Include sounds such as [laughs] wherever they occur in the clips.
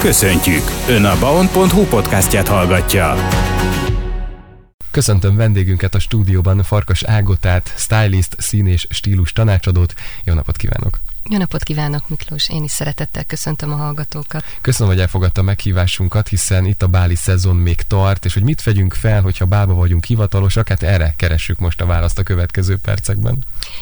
Köszöntjük! Ön a baon.hu podcastját hallgatja. Köszöntöm vendégünket a stúdióban, Farkas Ágotát, stylist, szín és stílus tanácsadót. Jó napot kívánok! Jó napot kívánok, Miklós! Én is szeretettel köszöntöm a hallgatókat. Köszönöm, hogy elfogadta meghívásunkat, hiszen itt a báli szezon még tart, és hogy mit vegyünk fel, hogyha bálba vagyunk hivatalosak, hát erre keressük most a választ a következő percekben.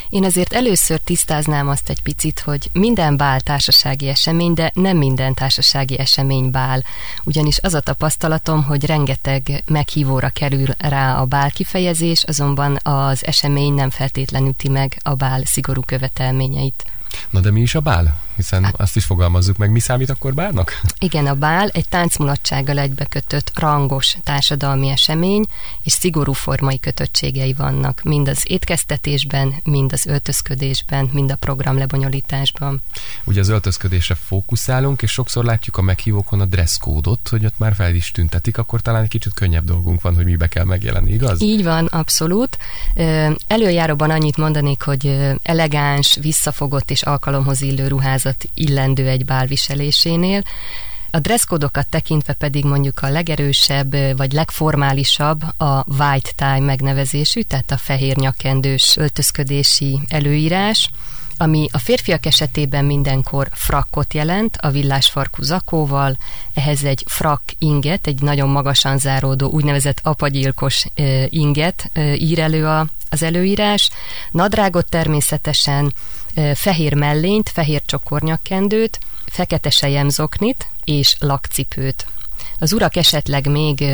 Én azért először tisztáznám azt egy picit, hogy minden bál társasági esemény, de nem minden társasági esemény bál. Ugyanis az a tapasztalatom, hogy rengeteg meghívóra kerül rá a bál kifejezés, azonban az esemény nem feltétlenül üti meg a bál szigorú követelményeit. Na de mi is a bál? Hiszen hát, azt is fogalmazzuk meg, mi számít akkor bálnak? Igen, a bál egy táncmulatsággal egybekötött rangos társadalmi esemény, és szigorú formai kötöttségei vannak, mind az étkeztetésben, mind az öltözködésben, mind a program lebonyolításban. Ugye az öltözködésre fókuszálunk, és sokszor látjuk a meghívókon a dresszkódot, hogy ott már fel is tüntetik, akkor talán egy kicsit könnyebb dolgunk van, hogy mibe kell megjelenni, igaz? Így van, abszolút. Előjáróban annyit mondanék, hogy elegáns, visszafogott és alkalomhoz illő ruházat illendő egy bál viselésénél. A dresszkódokat tekintve pedig mondjuk a legerősebb vagy legformálisabb a white tie megnevezésű, tehát a fehér nyakendős öltözködési előírás, ami a férfiak esetében mindenkor frakkot jelent, a villásfarkú zakóval, ehhez egy frak inget, egy nagyon magasan záródó úgynevezett apagyilkos inget ír elő a, az előírás, nadrágot természetesen, fehér mellényt, fehér csokornyakkendőt, fekete sejemzoknit és lakcipőt. Az urak esetleg még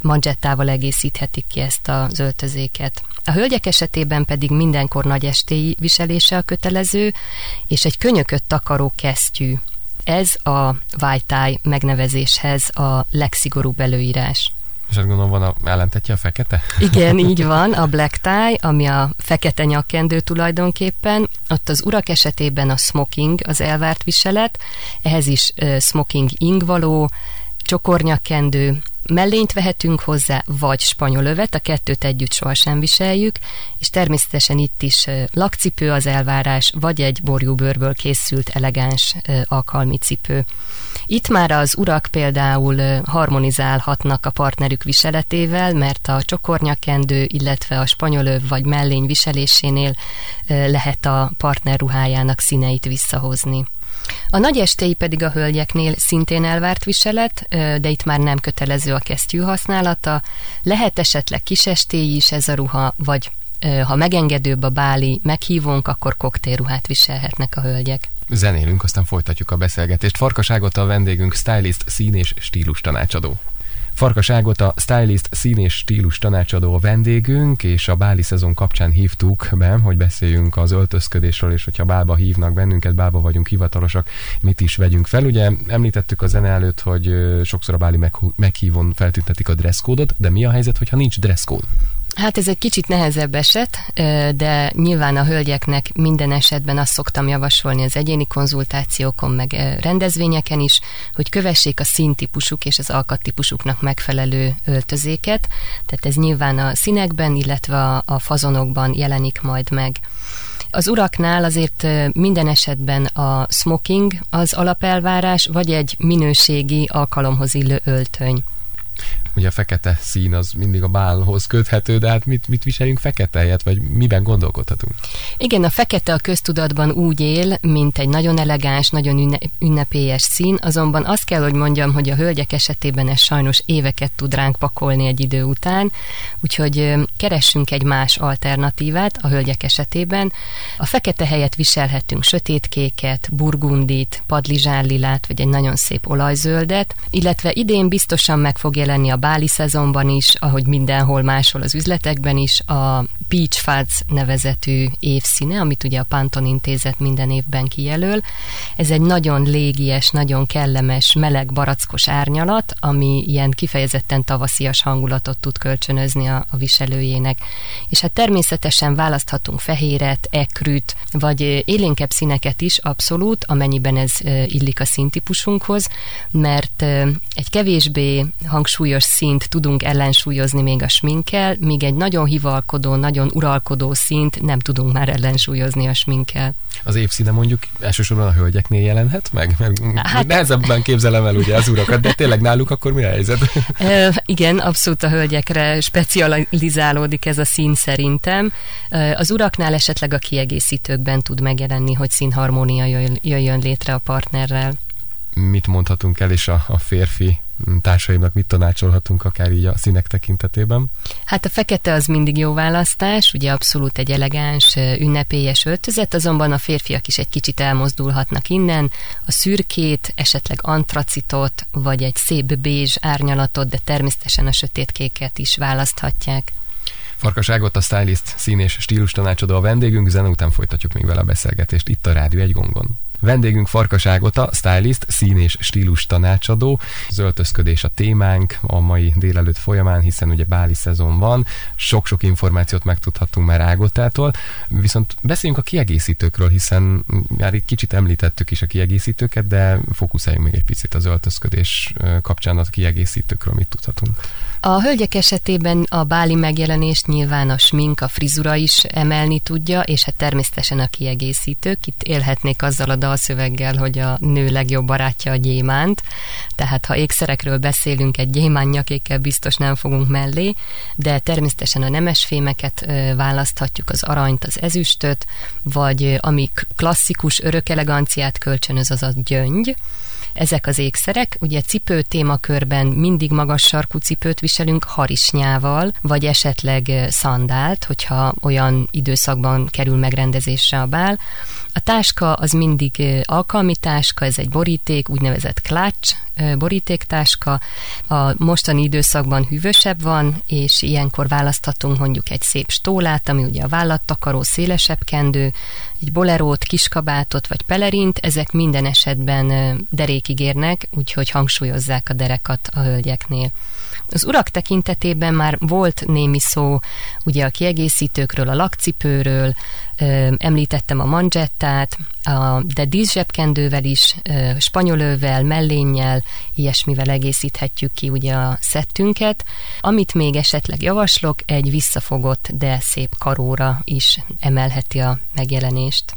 manzsettával egészíthetik ki ezt az öltözéket. A hölgyek esetében pedig mindenkor nagy estéi viselése a kötelező, és egy könyökött takaró kesztyű. Ez a vájtáj megnevezéshez a legszigorúbb előírás. És azt gondolom van a ellentetje a fekete? Igen, [laughs] így van, a black tie, ami a fekete nyakkendő tulajdonképpen. Ott az urak esetében a smoking az elvárt viselet, ehhez is uh, smoking ingvaló, csokornyakkendő, mellényt vehetünk hozzá, vagy spanyol övet, a kettőt együtt sohasem viseljük, és természetesen itt is lakcipő az elvárás, vagy egy borjúbőrből készült elegáns alkalmi cipő. Itt már az urak például harmonizálhatnak a partnerük viseletével, mert a csokornyakendő, illetve a spanyolöv vagy mellény viselésénél lehet a partner ruhájának színeit visszahozni. A nagy estéi pedig a hölgyeknél szintén elvárt viselet, de itt már nem kötelező a kesztyű használata. Lehet esetleg kis estéi is ez a ruha, vagy ha megengedőbb a báli meghívónk, akkor koktélruhát viselhetnek a hölgyek. Zenélünk, aztán folytatjuk a beszélgetést. Farkaságot a vendégünk, stylist, szín és stílus tanácsadó. Farkas Ágot, a stylist, szín és stílus tanácsadó a vendégünk, és a báli szezon kapcsán hívtuk be, hogy beszéljünk az öltözködésről, és hogyha bálba hívnak bennünket, bálba vagyunk hivatalosak, mit is vegyünk fel. Ugye említettük a zene előtt, hogy sokszor a báli meghívón feltüntetik a dresszkódot, de mi a helyzet, hogyha nincs dresszkód? Hát ez egy kicsit nehezebb eset, de nyilván a hölgyeknek minden esetben azt szoktam javasolni az egyéni konzultációkon, meg rendezvényeken is, hogy kövessék a színtípusuk és az alkattípusuknak megfelelő öltözéket. Tehát ez nyilván a színekben, illetve a fazonokban jelenik majd meg. Az uraknál azért minden esetben a smoking az alapelvárás, vagy egy minőségi alkalomhoz illő öltöny ugye a fekete szín az mindig a bálhoz köthető, de hát mit, mit viseljünk fekete helyet, vagy miben gondolkodhatunk? Igen, a fekete a köztudatban úgy él, mint egy nagyon elegáns, nagyon ünnepélyes szín, azonban azt kell, hogy mondjam, hogy a hölgyek esetében ez sajnos éveket tud ránk pakolni egy idő után, úgyhogy keressünk egy más alternatívát a hölgyek esetében. A fekete helyet viselhetünk sötétkéket, burgundit, padlizsállilát, vagy egy nagyon szép olajzöldet, illetve idén biztosan meg fog jelenni a báli szezonban is, ahogy mindenhol máshol az üzletekben is, a Peach Fuzz nevezetű évszíne, amit ugye a Panton Intézet minden évben kijelöl. Ez egy nagyon légies, nagyon kellemes, meleg, barackos árnyalat, ami ilyen kifejezetten tavaszias hangulatot tud kölcsönözni a, a viselőjének. És hát természetesen választhatunk fehéret, ekrűt, vagy élénkebb színeket is abszolút, amennyiben ez illik a színtípusunkhoz, mert egy kevésbé hangsúlyos szint tudunk ellensúlyozni még a sminkkel, míg egy nagyon hivalkodó, nagyon uralkodó szint nem tudunk már ellensúlyozni a sminkkel. Az évszíne mondjuk elsősorban a hölgyeknél jelenhet meg? Mert hát, nehezebben képzelem el ugye az urakat, de tényleg náluk akkor mi a helyzet? E, igen, abszolút a hölgyekre specializálódik ez a szín szerintem. Az uraknál esetleg a kiegészítőkben tud megjelenni, hogy színharmónia jöjjön létre a partnerrel mit mondhatunk el, és a, a férfi társaimnak mit tanácsolhatunk akár így a színek tekintetében? Hát a fekete az mindig jó választás, ugye abszolút egy elegáns, ünnepélyes öltözet, azonban a férfiak is egy kicsit elmozdulhatnak innen, a szürkét, esetleg antracitot, vagy egy szép bézs árnyalatot, de természetesen a sötétkéket is választhatják. Farkas Ágott, a stylist, szín és stílus tanácsadó a vendégünk, zene után folytatjuk még vele a beszélgetést itt a Rádió egy gongon. Vendégünk Farkas Ágota, stylist, szín és stílus tanácsadó. Az öltözködés a témánk a mai délelőtt folyamán, hiszen ugye báli szezon van, sok-sok információt megtudhatunk már Ágotától, viszont beszéljünk a kiegészítőkről, hiszen már egy kicsit említettük is a kiegészítőket, de fókuszáljunk még egy picit az öltözködés kapcsán a kiegészítőkről, mit tudhatunk. A hölgyek esetében a báli megjelenést nyilván a smink, a frizura is emelni tudja, és hát természetesen a kiegészítők. Itt élhetnék azzal a dalszöveggel, hogy a nő legjobb barátja a gyémánt, tehát ha ékszerekről beszélünk, egy gyémán nyakékkel biztos nem fogunk mellé, de természetesen a nemesfémeket választhatjuk, az aranyt, az ezüstöt, vagy amik klasszikus örök eleganciát kölcsönöz, az a gyöngy, ezek az ékszerek. Ugye cipő témakörben mindig magas sarkú cipőt viselünk harisnyával, vagy esetleg szandált, hogyha olyan időszakban kerül megrendezésre a bál. A táska az mindig alkalmi táska, ez egy boríték, úgynevezett klács borítéktáska. A mostani időszakban hűvösebb van, és ilyenkor választhatunk mondjuk egy szép stólát, ami ugye a vállattakaró, szélesebb kendő, egy bolerót, kiskabátot vagy pelerint, ezek minden esetben derékig érnek, úgyhogy hangsúlyozzák a derekat a hölgyeknél. Az urak tekintetében már volt némi szó ugye a kiegészítőkről, a lakcipőről, említettem a manzsettát, de díszsebkendővel is, spanyolővel, mellénnyel, ilyesmivel egészíthetjük ki ugye a szettünket. Amit még esetleg javaslok, egy visszafogott, de szép karóra is emelheti a megjelenést.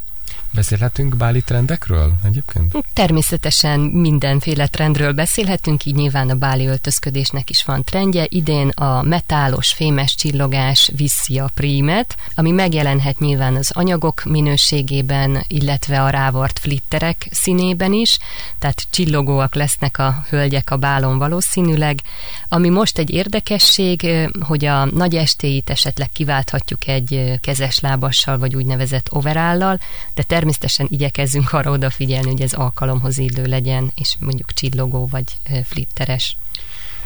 Beszélhetünk báli trendekről egyébként? Természetesen mindenféle trendről beszélhetünk, így nyilván a báli öltözködésnek is van trendje. Idén a metálos, fémes csillogás viszi a prímet, ami megjelenhet nyilván az anyagok minőségében, illetve a rávart flitterek színében is, tehát csillogóak lesznek a hölgyek a bálon valószínűleg. Ami most egy érdekesség, hogy a nagy estéit esetleg kiválthatjuk egy kezes lábassal, vagy úgynevezett overállal, de természetesen természetesen igyekezzünk arra odafigyelni, hogy ez alkalomhoz illő legyen, és mondjuk csillogó vagy flitteres.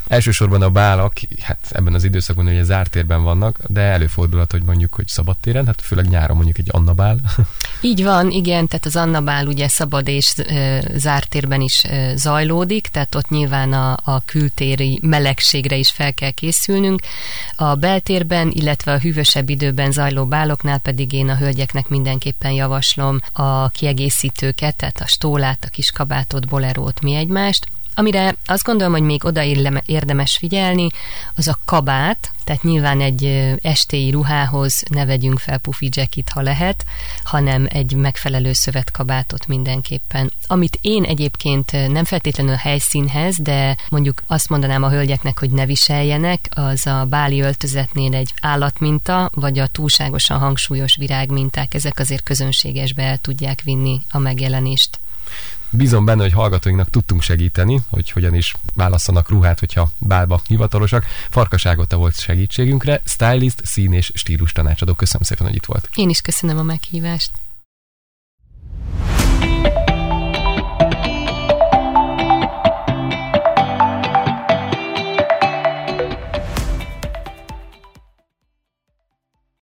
Elsősorban a bálak, hát ebben az időszakban ugye zártérben vannak, de előfordulhat, hogy mondjuk, hogy szabadtéren, hát főleg nyáron mondjuk egy annabál. [laughs] Így van, igen, tehát az annabál ugye szabad és e, zártérben is e, zajlódik, tehát ott nyilván a, a kültéri melegségre is fel kell készülnünk. A beltérben, illetve a hűvösebb időben zajló báloknál pedig én a hölgyeknek mindenképpen javaslom a kiegészítőket, tehát a stólát, a kis kabátot, bolerót, mi egymást, Amire azt gondolom, hogy még oda érdemes figyelni, az a kabát, tehát nyilván egy estéi ruhához ne vegyünk fel pufi jacket, ha lehet, hanem egy megfelelő szövetkabátot mindenképpen. Amit én egyébként nem feltétlenül a helyszínhez, de mondjuk azt mondanám a hölgyeknek, hogy ne viseljenek, az a báli öltözetnél egy állatminta, vagy a túlságosan hangsúlyos virágminták, ezek azért közönségesbe el tudják vinni a megjelenést. Bízom benne, hogy hallgatóinknak tudtunk segíteni, hogy hogyan is válasszanak ruhát, hogyha bálba hivatalosak. Farkaságot volt segítségünkre, stylist, szín és stílus tanácsadó. Köszönöm szépen, hogy itt volt. Én is köszönöm a meghívást.